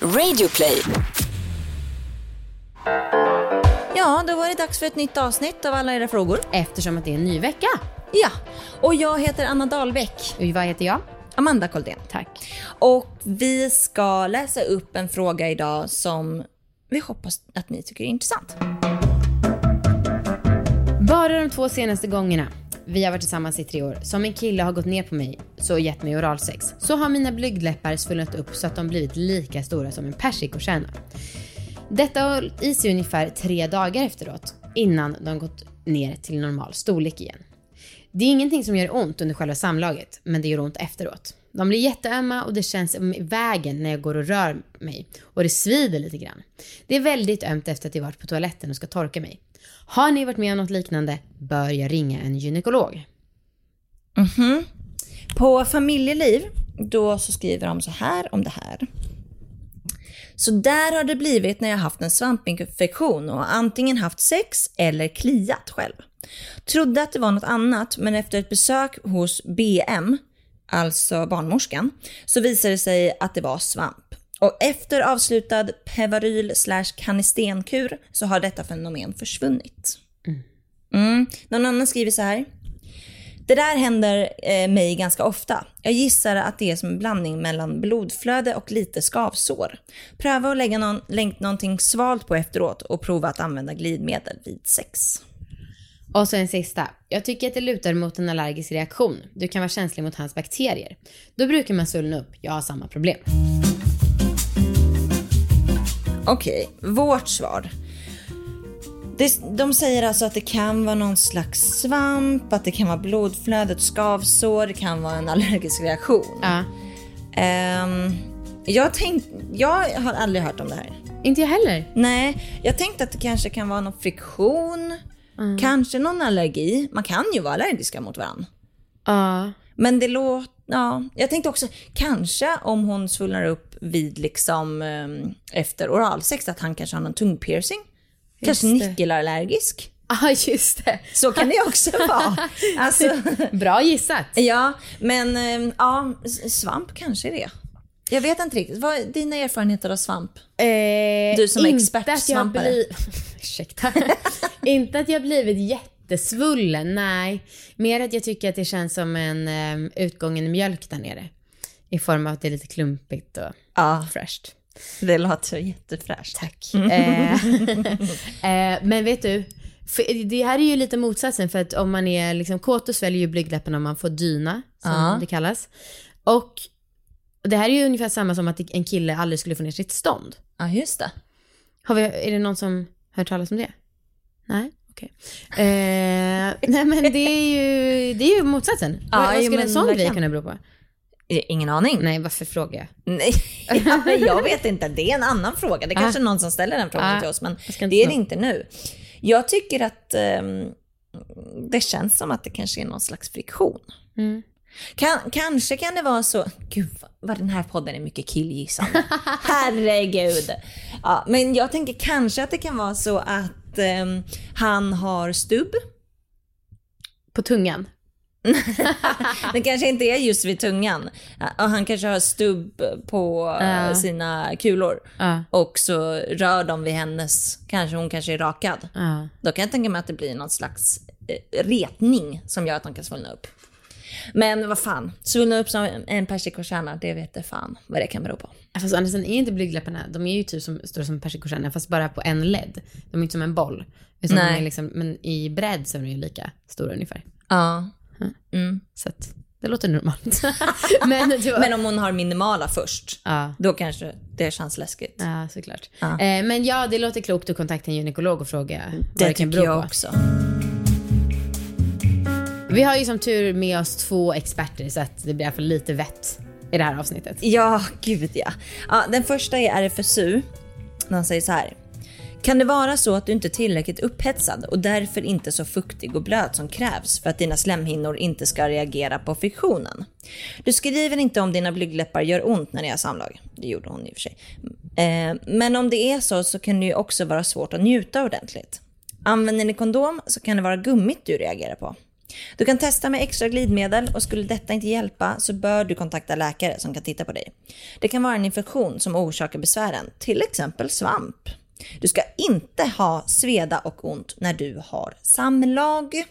Radioplay. Ja, då var det dags för ett nytt avsnitt av alla era frågor. Eftersom att det är en ny vecka. Ja, och jag heter Anna Dahlbäck. Och vad heter jag? Amanda Koldén. Tack. Och vi ska läsa upp en fråga idag som vi hoppas att ni tycker är intressant. Bara de två senaste gångerna vi har varit tillsammans i tre år, som en kille har gått ner på mig så gett mig oralsex, så har mina blygdläppar svullnat upp så att de blivit lika stora som en persikokärna. Detta har hållit i sig ungefär tre dagar efteråt, innan de gått ner till normal storlek igen. Det är ingenting som gör ont under själva samlaget, men det gör ont efteråt. De blir jätteömma och det känns i vägen när jag går och rör mig och det svider lite grann. Det är väldigt ömt efter att jag varit på toaletten och ska torka mig. Har ni varit med om något liknande bör jag ringa en gynekolog. Mhm. På familjeliv, då så skriver de så här om det här. Så där har det blivit när jag haft en svampinfektion och antingen haft sex eller kliat själv. Trodde att det var något annat, men efter ett besök hos BM, alltså barnmorskan, så visade det sig att det var svamp. Och efter avslutad Pevaryl slash kanistenkur så har detta fenomen försvunnit. Mm. Någon annan skriver så här. Det där händer eh, mig ganska ofta. Jag gissar att det är som en blandning mellan blodflöde och lite skavsår. Pröva att lägga någon, längt någonting svalt på efteråt och prova att använda glidmedel vid sex. Och så en sista. Jag tycker att det lutar mot en allergisk reaktion. Du kan vara känslig mot hans bakterier. Då brukar man svullna upp. Jag har samma problem. Okej, vårt svar. Det, de säger alltså att det kan vara någon slags svamp, att det kan vara blodflödet, skavsår, det kan vara en allergisk reaktion. Ja. Ehm, jag, tänk, jag har aldrig hört om det här. Inte jag heller. Nej, jag tänkte att det kanske kan vara någon friktion, kanske någon allergi. Man kan ju vara allergiska mot varandra. Ja. Men det låter, ja. Jag tänkte också, kanske om hon svullnar upp vid liksom ehm, efter oralsex, att han kanske har någon tungpiercing. Kanske nickelallergisk. Ja, just det. Så kan det också vara. Alltså, Bra gissat. ja, men ehm, ja, svamp kanske är det. Jag vet inte riktigt. Vad är dina erfarenheter av svamp? Eh, Du som är expert svampare. bli... Ursäkta. inte att jag blivit jättesvullen, nej. Mer att jag tycker att det känns som en um, utgången mjölk där nere. I form av att det är lite klumpigt och Ja, fräscht. det låter jättefräscht. Tack. Eh, eh, men vet du, det här är ju lite motsatsen för att om man är liksom kåt och sväljer ju blygdläpparna om man får dyna, som Ja. det kallas. Och det här är ju ungefär samma som att en kille aldrig skulle få ner sitt stånd. Ja, just det. Har vi, är det någon som hört talas om det? Nej? Okej. Eh, nej men det är ju, det är ju motsatsen. Ja, vad, vad skulle en sån grej kunna bero på? Eh, Ingen aning. Nej, varför frågar jag? Nej, jag vet inte. Det är en annan fråga. Det är kanske är någon som ställer den frågan Ah, till oss, men det är det inte nu. Jag tycker att ehm, det känns som att det kanske är någon slags friktion. Mm. Kan, kanske kan det vara så... Gud, vad den här podden är mycket killgissande. Herregud. Ja, men jag tänker kanske att det kan vara så att ehm, han har stubb. På tungan? Det kanske inte är just vid tungan. Och han kanske har stubb på Ja. sina kulor. Ja. Och så rör de vid hennes, kanske hon kanske är rakad. Ja. Då kan jag tänka mig att det blir någon slags eh, retning som gör att de kan svullna upp. Men vad fan, svullna upp som en persikokärna, det vet jag fan vad det kan bero på. Fast sidan är inte blygdläpparna, de är ju typ som, stora som persikokärnor fast bara på en led. De är inte som en boll. Utan Nej. Liksom, men i bredd så är de ju lika stora ungefär. Ja. Mm. Så att det låter normalt. men det var, Men om hon har minimala först, ja, då kanske det känns läskigt. ja, såklart. Ja. Eh, men ja, det låter klokt att kontakta en gynekolog och fråga vad Det det kan tycker bero jag på. också. Vi har ju som tur med oss två experter så att det blir i alla fall lite vett i det här avsnittet. Ja, gud ja. ja. Den första är RFSU. Han säger så här. Kan det vara så att du inte är tillräckligt upphetsad och därför inte så fuktig och blöt som krävs för att dina slemhinnor inte ska reagera på friktionen? Du skriver inte om dina blygdläppar gör ont när ni har samlag. Det gjorde hon i och för sig. Eh, men om det är så så kan det ju också vara svårt att njuta ordentligt. Använder ni kondom så kan det vara gummit du reagerar på. Du kan testa med extra glidmedel och skulle detta inte hjälpa så bör du kontakta läkare som kan titta på dig. Det kan vara en infektion som orsakar besvären, till exempel svamp. Du ska inte ha sveda och ont när du har samlag.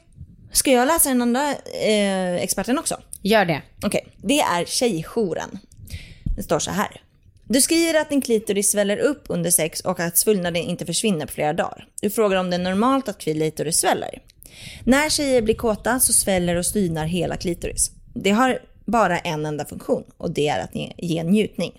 Ska jag läsa den andra eh, experten också? Gör det. Okej, det är Tjejjouren. Det står så här. Du skriver att din klitoris sväller upp under sex och att svullnaden inte försvinner på flera dagar. Du frågar om det är normalt att klitoris sväller. När tjejer blir kåta så sväller och stynar hela klitoris. Det har bara en enda funktion och det är att ge njutning.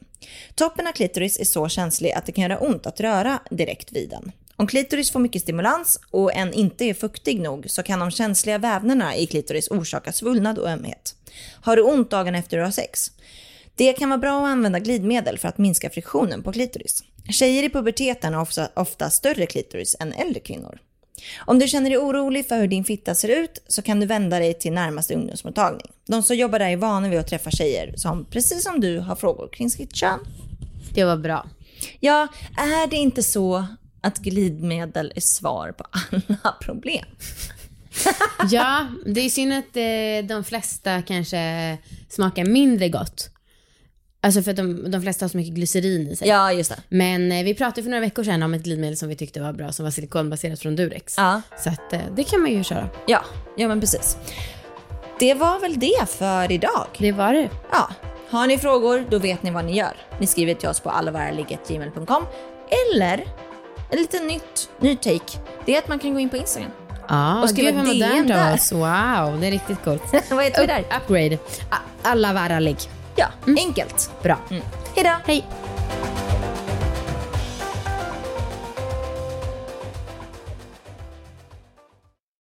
Toppen av klitoris är så känslig att det kan göra ont att röra direkt vid den. Om klitoris får mycket stimulans och en inte är fuktig nog så kan de känsliga vävnaderna i klitoris orsaka svullnad och ömhet. Har du ont dagen efter du har sex? Det kan vara bra att använda glidmedel för att minska friktionen på klitoris. Tjejer i puberteten har ofta, ofta större klitoris än äldre kvinnor. Om du känner dig orolig för hur din fitta ser ut så kan du vända dig till närmaste ungdomsmottagning. De som jobbar där är vana vid att träffa tjejer som precis som du har frågor kring sitt kön. Det var bra. Ja, är det inte så att glidmedel är svar på alla problem? ja, det är synd att eh, de flesta kanske smakar mindre gott. Alltså för att de, de flesta har så mycket glycerin i sig. Ja, just det. Men eh, vi pratade för några veckor sedan om ett glidmedel som vi tyckte var bra som var silikonbaserat från Durex. Ja. Så att eh, det kan man ju köra. Ja, ja men precis. Det var väl det för idag. Det var det. Ja. Har ni frågor, då vet ni vad ni gör. Ni skriver till oss på allavaraligget.gmail.com eller en liten nytt, ny take. Det är att man kan gå in på Instagram. Ja, Och skriva gud vad modernt av oss. Wow, det är riktigt coolt. vad heter vi där? Upgrade. Alla varalig. Ja, enkelt. Bra. Mm. Hejdå! Hej.